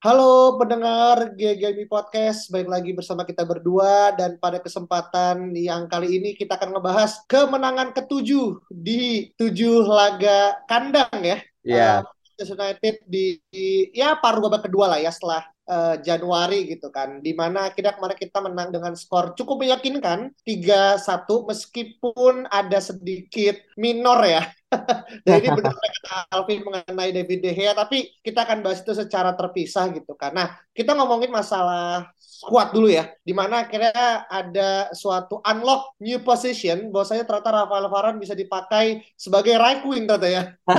Halo pendengar GGMI Podcast, baik lagi bersama kita berdua dan pada kesempatan yang kali ini kita akan ngebahas kemenangan ketujuh di tujuh laga kandang ya. Iya. Uh, Manchester United di, di ya paruh babak kedua lah ya setelah uh, Januari gitu kan. Di mana akhirnya kemarin kita menang dengan skor cukup meyakinkan 3-1 meskipun ada sedikit minor ya Jadi benar kata Alvin mengenai David De Gea, tapi kita akan bahas itu secara terpisah gitu. Karena kita ngomongin masalah squad dulu ya, di mana akhirnya ada suatu unlock new position, bahwasanya ternyata Rafael Varane bisa dipakai sebagai right wing ternyata ya.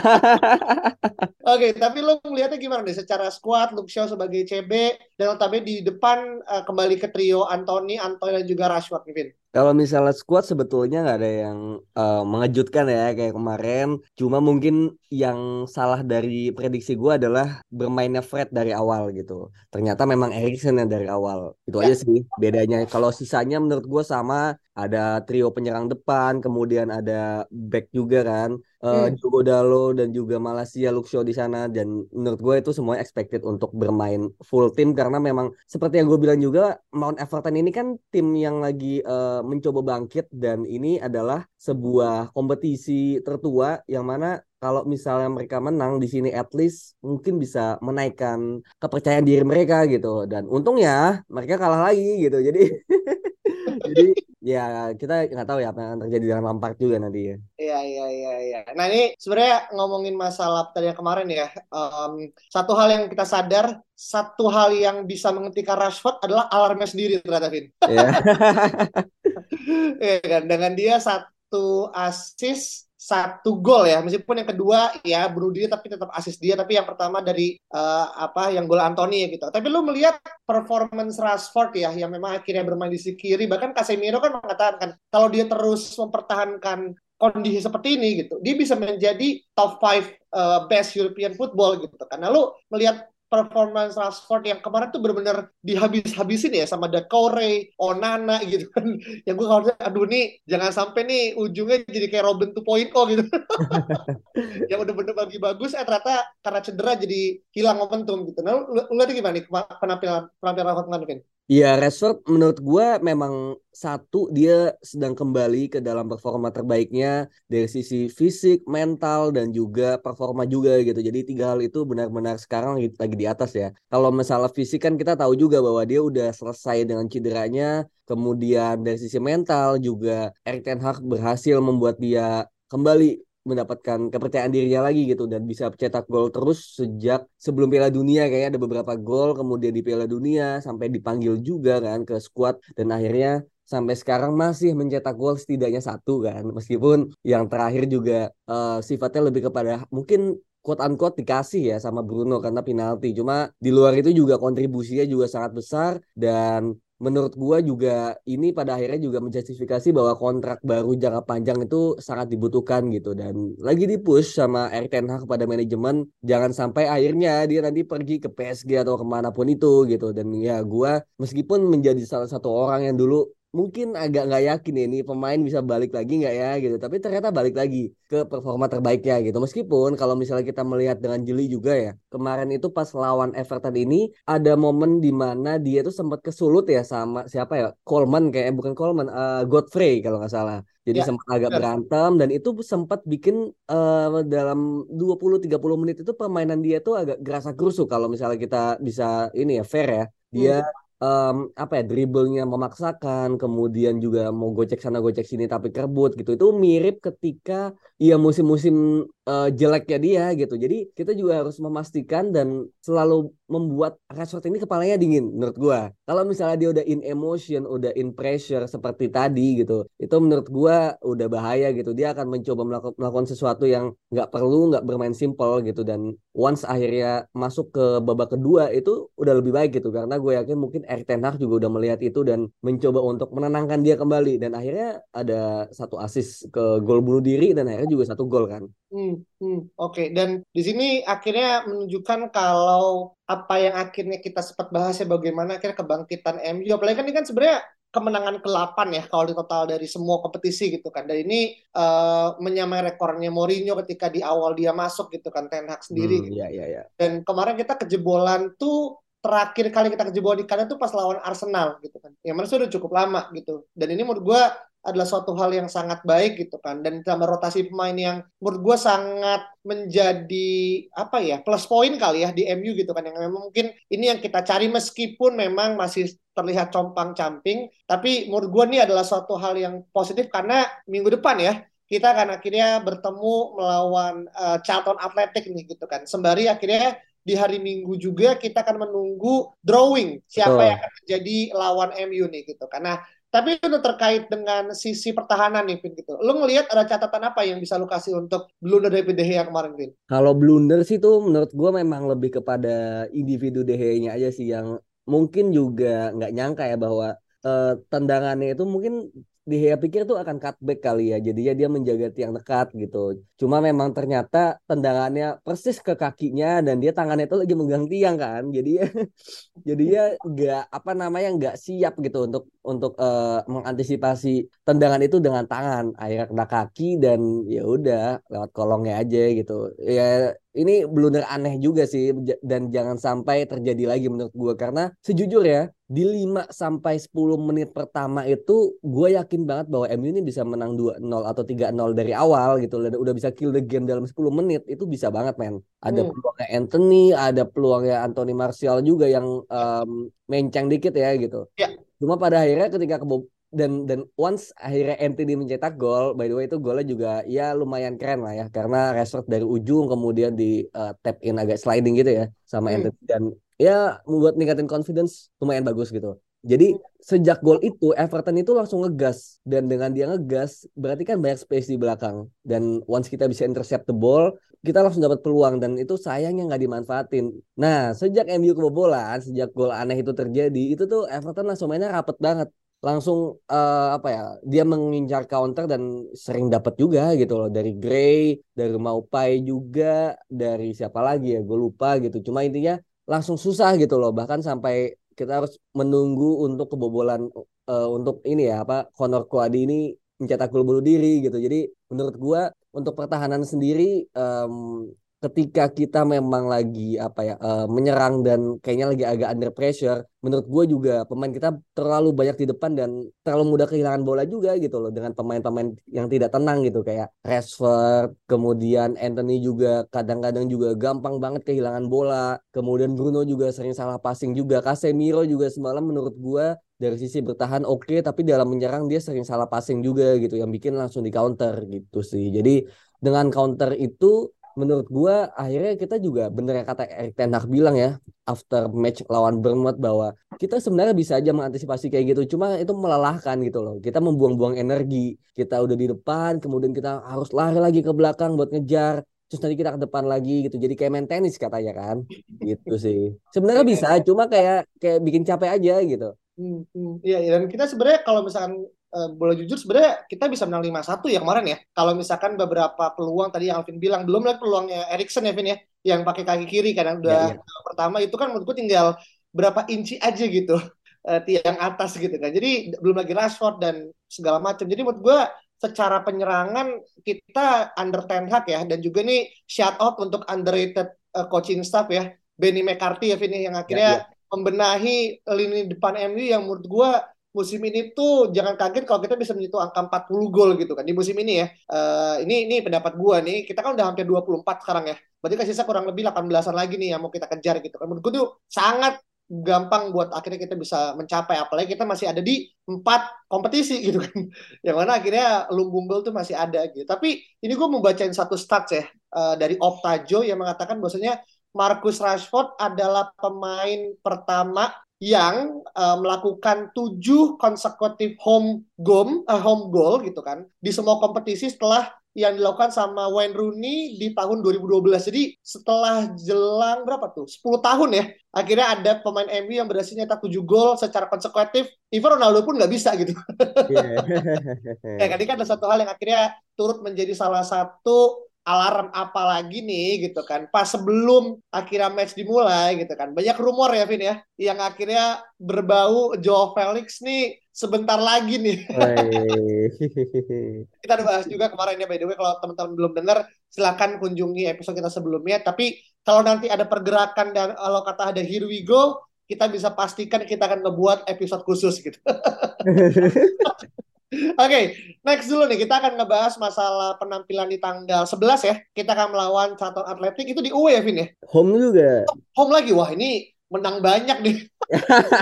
Oke, okay, tapi lo melihatnya gimana nih secara squad, Luke Shaw sebagai CB, dan notabene di depan uh, kembali ke trio Anthony, Anthony dan juga Rashford, Vin. Kalau misalnya squad sebetulnya nggak ada yang uh, mengejutkan ya kayak kemarin. Cuma mungkin yang salah dari prediksi gue adalah bermainnya Fred dari awal gitu. Ternyata memang Erikson yang dari awal. Itu ya. aja sih bedanya. Kalau sisanya menurut gue sama. Ada trio penyerang depan, kemudian ada back juga kan. Uh, hmm. Diogo Dalo dan juga Malaysia Luxio di sana. Dan menurut gue itu semua expected untuk bermain full tim karena memang seperti yang gue bilang juga Mount Everton ini kan tim yang lagi uh, mencoba bangkit. Dan ini adalah sebuah kompetisi tertua yang mana kalau misalnya mereka menang di sini at least mungkin bisa menaikkan kepercayaan diri mereka gitu. Dan untungnya mereka kalah lagi gitu. Jadi jadi ya kita nggak tahu ya apa yang terjadi dengan Lampard juga nanti ya. Iya iya iya iya. Nah ini sebenarnya ngomongin masalah tadi yang kemarin ya. Um, satu hal yang kita sadar, satu hal yang bisa menghentikan Rashford adalah alarmnya sendiri ternyata Vin. Iya. Iya kan dengan dia satu assist satu gol ya. Meskipun yang kedua ya bunuh diri tapi tetap asis dia. Tapi yang pertama dari uh, apa yang gol Anthony ya gitu. Tapi lu melihat performance Rashford ya yang memang akhirnya bermain di sisi kiri. Bahkan Casemiro kan mengatakan kalau dia terus mempertahankan kondisi seperti ini gitu dia bisa menjadi top 5 uh, best European football gitu karena lu melihat performance Rashford yang kemarin tuh benar-benar dihabis-habisin ya sama Dakore, Onana gitu kan. Yang gue kalau aduh nih jangan sampai nih ujungnya jadi kayak Robin 2.0 gitu. yang udah bener lagi bagus eh ternyata karena cedera jadi hilang momentum gitu. Nah, lu, lu lihat gimana nih penampilan penampilan Rashford kemarin? Iya, Rashford menurut gue memang satu dia sedang kembali ke dalam performa terbaiknya dari sisi fisik, mental dan juga performa juga gitu. Jadi tiga hal itu benar-benar sekarang lagi di atas ya. Kalau masalah fisik kan kita tahu juga bahwa dia udah selesai dengan cederanya. Kemudian dari sisi mental juga Erik Ten Hag berhasil membuat dia kembali mendapatkan kepercayaan dirinya lagi gitu dan bisa cetak gol terus sejak sebelum Piala Dunia kayaknya ada beberapa gol kemudian di Piala Dunia sampai dipanggil juga kan ke skuad dan akhirnya sampai sekarang masih mencetak gol setidaknya satu kan. Meskipun yang terakhir juga uh, sifatnya lebih kepada mungkin quote unquote dikasih ya sama Bruno karena penalti. Cuma di luar itu juga kontribusinya juga sangat besar dan menurut gua juga ini pada akhirnya juga menjustifikasi bahwa kontrak baru jangka panjang itu sangat dibutuhkan gitu. Dan lagi dipush sama Erik Ten Hag kepada manajemen jangan sampai akhirnya dia nanti pergi ke PSG atau ke mana pun itu gitu. Dan ya gua meskipun menjadi salah satu orang yang dulu mungkin agak nggak yakin ya, ini pemain bisa balik lagi nggak ya gitu. Tapi ternyata balik lagi ke performa terbaiknya gitu. Meskipun kalau misalnya kita melihat dengan jeli juga ya kemarin itu pas lawan Everton ini ada momen di mana dia tuh sempat kesulut ya sama siapa ya? Coleman kayak eh, bukan Coleman uh, Godfrey kalau nggak salah. Jadi ya, sempat agak ya. berantem dan itu sempat bikin uh, dalam 20-30 menit itu permainan dia tuh agak gerasa kerusuk kalau misalnya kita bisa ini ya fair ya. Dia hmm um, apa ya dribblenya memaksakan kemudian juga mau gocek sana gocek sini tapi kerebut gitu. Itu mirip ketika ya musim-musim uh, jeleknya dia gitu. Jadi kita juga harus memastikan dan selalu membuat Rashford ini kepalanya dingin menurut gua. Kalau misalnya dia udah in emotion udah in pressure seperti tadi gitu itu menurut gua udah bahaya gitu. Dia akan mencoba melakukan, melakukan sesuatu yang nggak perlu nggak bermain simple gitu. Dan once akhirnya masuk ke babak kedua itu udah lebih baik gitu. Karena gue yakin mungkin Erik Ten Hag juga udah melihat itu dan mencoba untuk menenangkan dia kembali dan akhirnya ada satu asis ke gol bunuh diri dan akhirnya juga satu gol kan. Hmm, hmm, Oke, okay. dan di sini akhirnya menunjukkan kalau apa yang akhirnya kita sempat bahas ya bagaimana akhirnya kebangkitan MU. Apalagi kan ini kan sebenarnya kemenangan ke-8 ya kalau di total dari semua kompetisi gitu kan. Dan ini uh, menyamai rekornya Mourinho ketika di awal dia masuk gitu kan Ten Hag sendiri. Hmm, gitu. iya, iya, iya. Dan kemarin kita kejebolan tuh terakhir kali kita kejebolan di kanan tuh pas lawan Arsenal gitu kan. Yang mana sudah cukup lama gitu. Dan ini menurut gue adalah suatu hal yang sangat baik gitu kan. Dan ditambah rotasi pemain yang menurut gue sangat menjadi apa ya plus poin kali ya di MU gitu kan. Yang memang mungkin ini yang kita cari meskipun memang masih terlihat compang camping. Tapi menurut gue ini adalah suatu hal yang positif karena minggu depan ya kita akan akhirnya bertemu melawan uh, Charlton Athletic nih gitu kan. Sembari akhirnya di hari Minggu juga kita akan menunggu drawing siapa oh. yang akan menjadi lawan MU nih gitu. Karena tapi itu terkait dengan sisi pertahanan nih Vin gitu. Lu ngelihat ada catatan apa yang bisa lu kasih untuk blunder dari De Gea kemarin Vin? Kalau blunder sih tuh menurut gua memang lebih kepada individu De Gea-nya aja sih yang mungkin juga nggak nyangka ya bahwa uh, tendangannya itu mungkin dia pikir tuh akan cutback kali ya jadinya dia menjaga tiang dekat gitu. Cuma memang ternyata tendangannya persis ke kakinya dan dia tangannya itu lagi megang tiang kan jadi ya jadi ya nggak apa namanya nggak siap gitu untuk untuk uh, mengantisipasi tendangan itu dengan tangan. Akhirnya kena kaki dan ya udah lewat kolongnya aja gitu. Ya ini blunder aneh juga sih dan jangan sampai terjadi lagi menurut gue karena sejujurnya di 5 sampai 10 menit pertama itu gue yakin banget bahwa MU ini bisa menang 2-0 atau 3-0 dari awal gitu dan udah bisa kill the game dalam 10 menit itu bisa banget men. Ada hmm. peluangnya Anthony, ada peluangnya Anthony Martial juga yang um, menceng dikit ya gitu. Ya. Cuma pada akhirnya ketika kebo dan dan once akhirnya Anthony mencetak gol, by the way itu golnya juga ya lumayan keren lah ya karena Rashford dari ujung kemudian di uh, tap in agak sliding gitu ya sama hmm. Anthony dan ya membuat ningkatin confidence lumayan bagus gitu. Jadi hmm. sejak gol itu Everton itu langsung ngegas dan dengan dia ngegas berarti kan banyak space di belakang dan once kita bisa intercept the ball kita langsung dapat peluang dan itu sayangnya nggak dimanfaatin. Nah sejak MU kebobolan sejak gol aneh itu terjadi itu tuh Everton langsung mainnya rapet banget langsung uh, apa ya dia mengincar counter dan sering dapat juga gitu loh dari Gray dari Maupai juga dari siapa lagi ya gue lupa gitu cuma intinya langsung susah gitu loh. Bahkan sampai kita harus menunggu untuk kebobolan uh, untuk ini ya apa Conor Kuadi ini mencetak gol bunuh diri gitu. Jadi menurut gue untuk pertahanan sendiri um, ketika kita memang lagi apa ya uh, menyerang dan kayaknya lagi agak under pressure menurut gue juga pemain kita terlalu banyak di depan dan terlalu mudah kehilangan bola juga gitu loh dengan pemain-pemain yang tidak tenang gitu kayak Rashford kemudian Anthony juga kadang-kadang juga gampang banget kehilangan bola kemudian Bruno juga sering salah passing juga Casemiro juga semalam menurut gue dari sisi bertahan oke okay, tapi dalam menyerang dia sering salah passing juga gitu yang bikin langsung di counter gitu sih. Jadi dengan counter itu menurut gua akhirnya kita juga bener yang kata Erik Ten Hag bilang ya after match lawan Bournemouth bahwa kita sebenarnya bisa aja mengantisipasi kayak gitu cuma itu melelahkan gitu loh. Kita membuang-buang energi kita udah di depan kemudian kita harus lari lagi ke belakang buat ngejar terus nanti kita ke depan lagi gitu. Jadi kayak main tenis katanya kan gitu sih. Sebenarnya bisa cuma kayak kayak bikin capek aja gitu. Hmm, hmm. Iya, dan kita sebenarnya kalau misalkan uh, boleh jujur sebenarnya kita bisa menang 5-1 ya kemarin ya. Kalau misalkan beberapa peluang tadi yang Alvin bilang belum lagi peluangnya Erikson ya Vin ya yang pakai kaki kiri karena udah ya, ya. pertama itu kan menurutku tinggal berapa inci aja gitu uh, tiang atas gitu kan. Jadi belum lagi Rashford dan segala macam. Jadi menurut gue secara penyerangan kita under ten hag ya dan juga nih shout out untuk underrated uh, coaching staff ya Benny McCarthy ya Vin yang akhirnya ya, ya. membenahi lini depan MU yang menurut gue musim ini tuh jangan kaget kalau kita bisa menyentuh angka 40 gol gitu kan di musim ini ya. Uh, ini ini pendapat gua nih. Kita kan udah hampir 24 sekarang ya. Berarti kan sisa kurang lebih 18-an lagi nih yang mau kita kejar gitu kan. Menurut gua tuh sangat gampang buat akhirnya kita bisa mencapai apalagi kita masih ada di empat kompetisi gitu kan yang mana akhirnya lumbung gol tuh masih ada gitu tapi ini gue membacain satu stats ya uh, dari Optajo yang mengatakan bahwasanya Marcus Rashford adalah pemain pertama yang uh, melakukan tujuh konsekutif home goal, uh, home goal gitu kan di semua kompetisi setelah yang dilakukan sama Wayne Rooney di tahun 2012. Jadi setelah jelang berapa tuh? 10 tahun ya. Akhirnya ada pemain MU yang berhasil nyetak 7 gol secara konsekutif. Even Ronaldo pun nggak bisa gitu. Yeah. ya, kan ini kan ada satu hal yang akhirnya turut menjadi salah satu alarm apa lagi nih gitu kan. Pas sebelum akhirnya match dimulai gitu kan. Banyak rumor ya Vin ya yang akhirnya berbau Joe Felix nih sebentar lagi nih. Kita udah bahas juga kemarin ya by the way kalau teman-teman belum dengar silahkan kunjungi episode kita sebelumnya. Tapi kalau nanti ada pergerakan dan kalau kata ada here we go kita bisa pastikan kita akan ngebuat episode khusus gitu okay, next dulu nih kita akan ngebahas masalah penampilan di tanggal 11 ya. Kita akan melawan Charlton Athletic itu di UE ya, Vin ya? Home juga. Home lagi. Wah, ini menang banyak nih.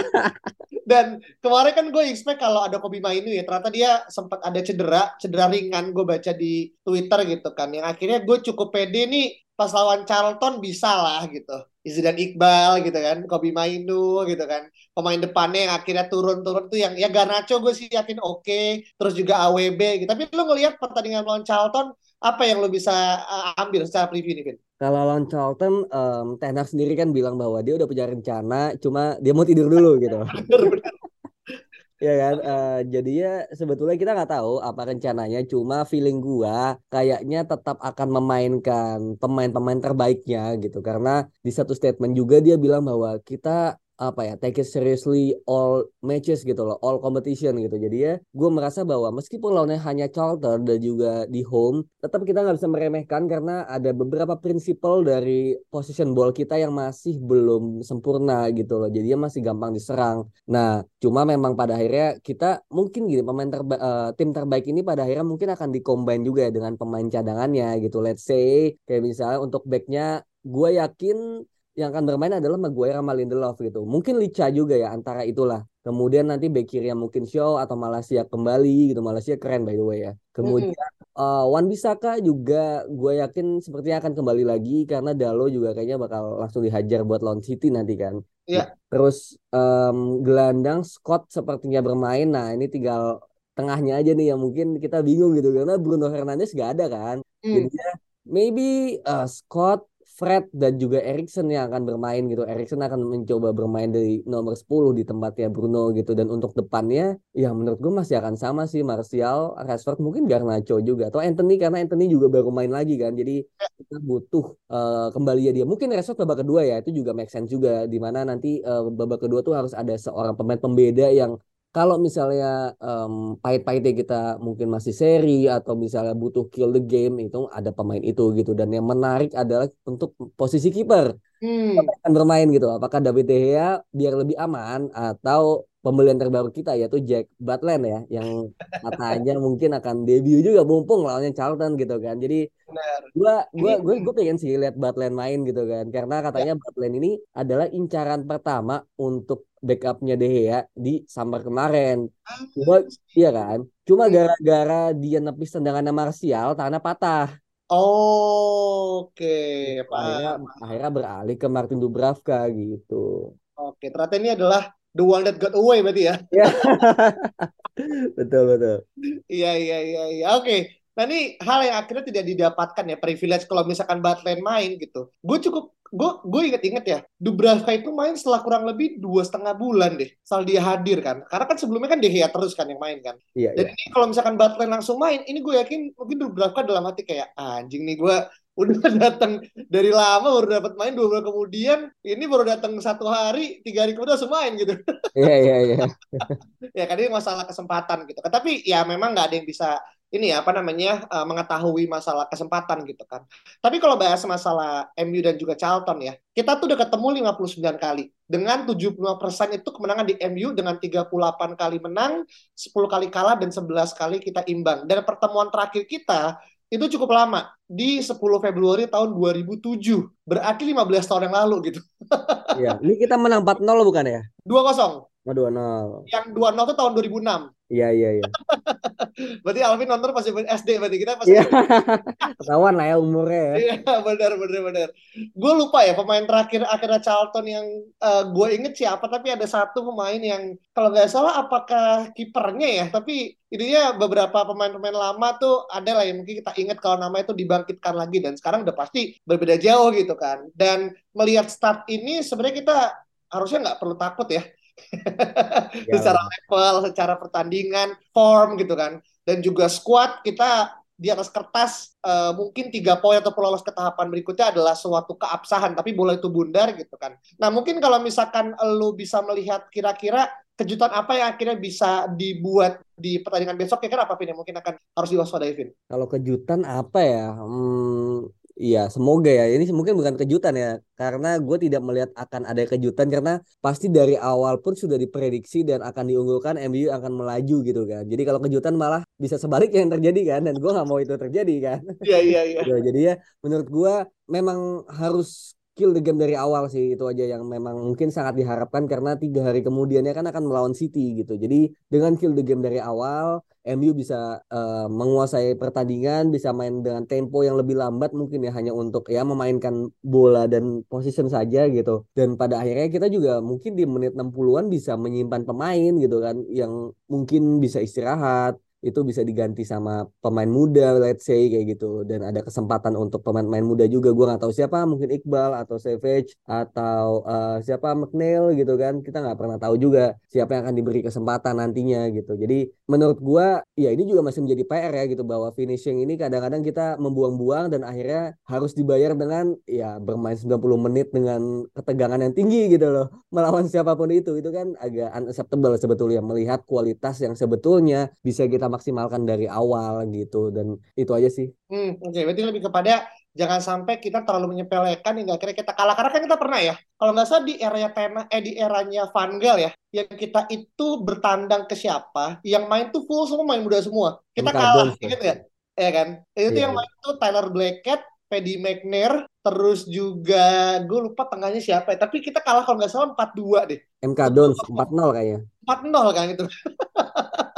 Dan kemarin kan gue expect kalau ada Kobe Mainu ya, ternyata dia sempat ada cedera, cedera ringan gue baca di Twitter gitu kan. Yang akhirnya gue cukup pede nih pas lawan Charlton bisa lah gitu. Izzy Iqbal gitu kan, Kobe Mainu gitu kan. Pemain depannya yang akhirnya turun-turun tuh yang ya Garnacho gue sih yakin oke, okay. terus juga AWB gitu. Tapi lu ngelihat pertandingan lawan Charlton apa yang lo bisa uh, ambil secara preview nih, Vin? Kalau lawan Charlton, um, Ten Hag sendiri kan bilang bahwa dia udah punya rencana, cuma dia mau tidur dulu gitu. Ya kan, uh, jadinya sebetulnya kita nggak tahu apa rencananya, cuma feeling gua kayaknya tetap akan memainkan pemain-pemain terbaiknya gitu, karena di satu statement juga dia bilang bahwa kita apa ya take it seriously all matches gitu loh all competition gitu. Jadi ya gue merasa bahwa meskipun lawannya hanya Charlton dan juga di home tetap kita nggak bisa meremehkan karena ada beberapa prinsipal dari position ball kita yang masih belum sempurna gitu loh. Jadi masih gampang diserang. Nah cuma memang pada akhirnya kita mungkin gini pemain terba uh, tim terbaik ini pada akhirnya mungkin akan dikombin juga ya dengan pemain cadangannya gitu. Let's say kayak misalnya untuk backnya gue yakin yang akan bermain adalah Maguire sama Lindelof gitu. Mungkin Licha juga ya antara itulah. Kemudian nanti back kiri yang mungkin Show atau Malaysia kembali gitu. Malaysia keren by the way ya. Kemudian mm -hmm. uh, Wan Bisaka juga gue yakin sepertinya akan kembali lagi karena Dalo juga kayaknya bakal langsung dihajar buat lawan City nanti kan. Iya. Yeah. Nah, terus um, gelandang Scott sepertinya bermain. Nah ini tinggal tengahnya aja nih yang mungkin kita bingung gitu karena Bruno Fernandes gak ada kan. Mm. Jadinya maybe uh, Scott Fred dan juga Erikson yang akan bermain gitu. Erikson akan mencoba bermain dari nomor 10 di tempatnya Bruno gitu. Dan untuk depannya, ya menurut gue masih akan sama sih. Martial, Rashford, mungkin Garnacho juga. Atau Anthony, karena Anthony juga baru main lagi kan. Jadi kita butuh uh, kembali ya dia. Mungkin Rashford babak kedua ya, itu juga make sense juga. Di mana nanti uh, babak kedua tuh harus ada seorang pemain pembeda yang kalau misalnya um, pahit-pahitnya kita mungkin masih seri atau misalnya butuh kill the game itu ada pemain itu gitu. Dan yang menarik adalah untuk posisi kiper. Hmm. akan bermain gitu. Apakah David De Gea biar lebih aman atau pembelian terbaru kita yaitu Jack Butland ya yang katanya mungkin akan debut juga mumpung lawannya Charlton gitu kan jadi Benar. gua gua gue gue pengen sih lihat Butland main gitu kan karena katanya ya. Butland ini adalah incaran pertama untuk backupnya De Gea di summer kemarin cuma iya kan cuma iya. gara-gara dia nepis tendangannya Martial tanah patah Oh, Oke, okay. akhirnya, akhirnya beralih ke Martin Dubravka gitu. Oke, ternyata ini adalah the one that got away berarti ya. Iya. betul betul. Iya iya iya iya. Oke. Nah ini hal yang akhirnya tidak didapatkan ya privilege kalau misalkan Batland main gitu. Gue cukup gue gue inget-inget ya Dubravka itu main setelah kurang lebih dua setengah bulan deh soal dia hadir kan karena kan sebelumnya kan dia terus kan yang main kan iya, dan iya. ini kalau misalkan Batland langsung main ini gue yakin mungkin Dubravka dalam hati kayak anjing nih gue udah datang dari lama baru dapat main dua bulan kemudian ini baru datang satu hari tiga hari kemudian langsung main gitu iya iya iya ya kan ini masalah kesempatan gitu tapi ya memang nggak ada yang bisa ini ya apa namanya uh, mengetahui masalah kesempatan gitu kan. Tapi kalau bahas masalah MU dan juga Charlton ya, kita tuh udah ketemu 59 kali. Dengan 75% itu kemenangan di MU dengan 38 kali menang, 10 kali kalah dan 11 kali kita imbang. Dan pertemuan terakhir kita itu cukup lama di 10 Februari tahun 2007 berarti 15 tahun yang lalu gitu Iya, ini kita menang 4-0 bukan ya? 2-0. Oh, 2-0. Yang 2-0 itu tahun 2006. Iya, iya, iya. Berarti Alvin nonton pas SD berarti kita pas Iya. Ketahuan lah ya umurnya ya. Iya benar benar benar. Gue lupa ya pemain terakhir akhirnya Charlton yang uh, gue inget siapa tapi ada satu pemain yang kalau nggak salah apakah kipernya ya tapi ininya beberapa pemain-pemain lama tuh ada lah yang mungkin kita ingat kalau nama itu dibangkitkan lagi dan sekarang udah pasti berbeda jauh gitu kan. Dan melihat start ini sebenarnya kita harusnya nggak perlu takut ya. secara level, secara pertandingan, form gitu kan. Dan juga squad kita di atas kertas uh, mungkin tiga poin atau lolos ke tahapan berikutnya adalah suatu keabsahan tapi bola itu bundar gitu kan. Nah mungkin kalau misalkan lu bisa melihat kira-kira kejutan apa yang akhirnya bisa dibuat di pertandingan besok kira-kira apa Vin yang mungkin akan harus diwaspadai Vin? Kalau kejutan apa ya? Hmm, Iya, semoga ya. Ini mungkin bukan kejutan ya, karena gue tidak melihat akan ada kejutan karena pasti dari awal pun sudah diprediksi dan akan diunggulkan MU akan melaju gitu kan. Jadi kalau kejutan malah bisa sebalik yang terjadi kan, dan gue nggak mau itu terjadi kan. Iya iya iya. Ya, jadi ya menurut gue memang harus kill the game dari awal sih itu aja yang memang mungkin sangat diharapkan karena tiga hari kemudiannya kan akan melawan City gitu. Jadi dengan kill the game dari awal MU bisa uh, menguasai pertandingan, bisa main dengan tempo yang lebih lambat mungkin ya hanya untuk ya memainkan bola dan position saja gitu. Dan pada akhirnya kita juga mungkin di menit 60-an bisa menyimpan pemain gitu kan yang mungkin bisa istirahat, itu bisa diganti sama pemain muda let's say kayak gitu. Dan ada kesempatan untuk pemain-pemain muda juga. Gue nggak tahu siapa mungkin Iqbal atau Savage atau uh, siapa McNeil gitu kan. Kita nggak pernah tahu juga siapa yang akan diberi kesempatan nantinya gitu. Jadi menurut gue ya ini juga masih menjadi PR ya gitu bahwa finishing ini kadang-kadang kita membuang-buang dan akhirnya harus dibayar dengan ya bermain 90 menit dengan ketegangan yang tinggi gitu loh. Melawan siapa pun itu itu kan agak unacceptable sebetulnya. Melihat kualitas yang sebetulnya bisa kita maksimalkan dari awal gitu dan itu aja sih. Hmm, oke okay. berarti lebih kepada jangan sampai kita terlalu menyepelekan hingga akhirnya kita kalah. Karena kan kita pernah ya kalau nggak salah di eranya Tena eh di eranya Van Gaal ya yang kita itu bertandang ke siapa yang main tuh full semua main muda semua. Kita Entah kalah gitu ya. ya. Kan? Itu yeah. yang main tuh Tyler Blackett Paddy McNair terus juga gue lupa tengahnya siapa ya tapi kita kalah kalau nggak salah 4-2 deh. MK Dons 4-0 kayaknya. 4-0 kan itu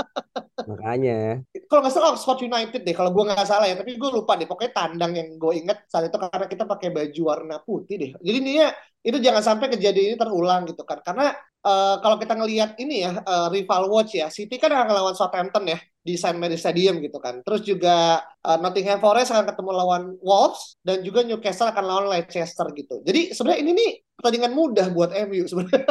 Makanya. Kalau nggak salah Oxford United deh, kalau gue nggak salah ya. Tapi gue lupa deh. Pokoknya tandang yang gue inget saat itu karena kita pakai baju warna putih deh. Jadi ini ya itu jangan sampai kejadian ini terulang gitu kan. Karena uh, kalau kita ngelihat ini ya uh, rival watch ya, City kan akan lawan Southampton ya di St. Mary Stadium gitu kan. Terus juga uh, Nottingham Forest akan ketemu lawan Wolves dan juga Newcastle akan lawan Leicester gitu. Jadi sebenarnya ini nih pertandingan mudah buat MU sebenarnya.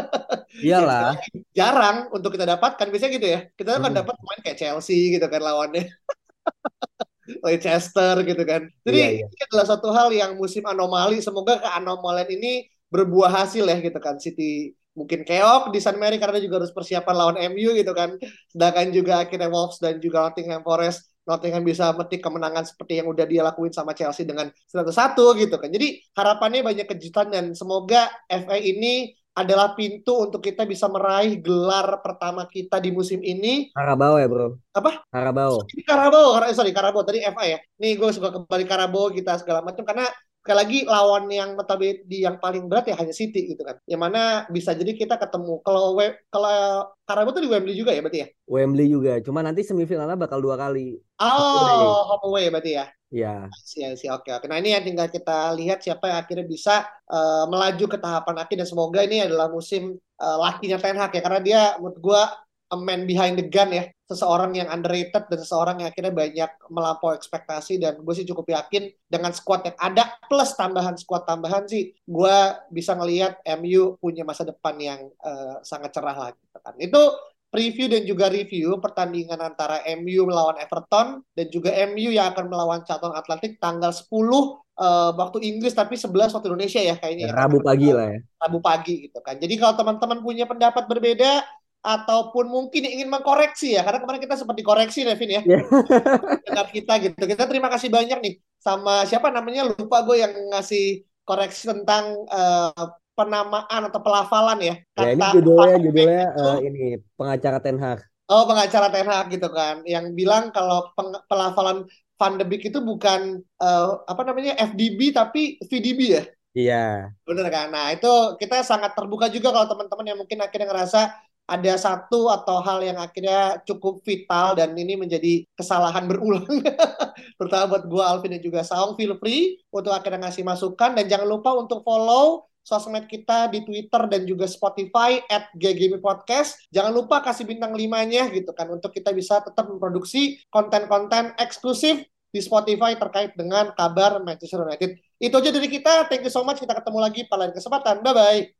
Iyalah. jarang untuk kita dapatkan biasanya gitu ya. Kita kan hmm. dapat main kayak Chelsea gitu kan lawannya. Leicester gitu kan. Jadi iya, iya. ini adalah satu hal yang musim anomali. Semoga keanomalian ini berbuah hasil ya gitu kan. City mungkin keok di San Mary karena juga harus persiapan lawan MU gitu kan. Sedangkan juga akhirnya Wolves dan juga Nottingham Forest Nottingham bisa metik kemenangan seperti yang udah dia lakuin sama Chelsea dengan 1-1 gitu kan. Jadi harapannya banyak kejutan dan semoga FA ini adalah pintu untuk kita bisa meraih gelar pertama kita di musim ini. Karabau ya bro? Apa? Karabau. Karabau, sorry Karabau tadi FA ya. Nih gue suka kembali Karabau kita segala macam karena sekali lagi lawan yang notabene di yang paling berat ya hanya City gitu kan. Yang mana bisa jadi kita ketemu kalau kalau Karabo tuh di Wembley juga ya berarti ya? Wembley juga, cuma nanti semifinalnya bakal dua kali. Oh, home away berarti ya? Iya. Iya sih, oke oke. Nah ini yang tinggal kita lihat siapa yang akhirnya bisa uh, melaju ke tahapan akhir dan semoga ini adalah musim uh, lakinya Ten Hag ya karena dia menurut gue a man behind the gun ya seseorang yang underrated dan seseorang yang akhirnya banyak melampaui ekspektasi dan gue sih cukup yakin dengan squad yang ada plus tambahan squad tambahan sih gue bisa ngelihat MU punya masa depan yang uh, sangat cerah lagi gitu kan itu preview dan juga review pertandingan antara MU melawan Everton dan juga MU yang akan melawan Charlton Atlantic tanggal 10 uh, eh, waktu Inggris tapi 11 waktu Indonesia ya kayaknya. Ya, Rabu pagi lah ya. Rabu pagi gitu kan. Jadi kalau teman-teman punya pendapat berbeda ataupun mungkin ingin mengkoreksi ya karena kemarin kita sempat dikoreksi Nevin ya. Dengar kita gitu. Kita terima kasih banyak nih sama siapa namanya? Lupa gue yang ngasih koreksi tentang uh, penamaan atau pelafalan ya. Kata ya ini judulnya judulnya uh, ini pengacara Ten Hag. Oh pengacara Ten Hag gitu kan. Yang bilang kalau pelafalan Van de Beek itu bukan uh, apa namanya FDB tapi VDB ya? Iya. Bener kan? Nah, itu kita sangat terbuka juga kalau teman-teman yang mungkin akhirnya ngerasa ada satu atau hal yang akhirnya cukup vital dan ini menjadi kesalahan berulang. Terutama buat gue Alvin dan juga Saung, feel free untuk akhirnya ngasih masukan dan jangan lupa untuk follow sosmed kita di Twitter dan juga Spotify at Podcast. Jangan lupa kasih bintang limanya gitu kan untuk kita bisa tetap memproduksi konten-konten eksklusif di Spotify terkait dengan kabar Manchester United. Itu aja dari kita. Thank you so much. Kita ketemu lagi pada kesempatan. Bye-bye.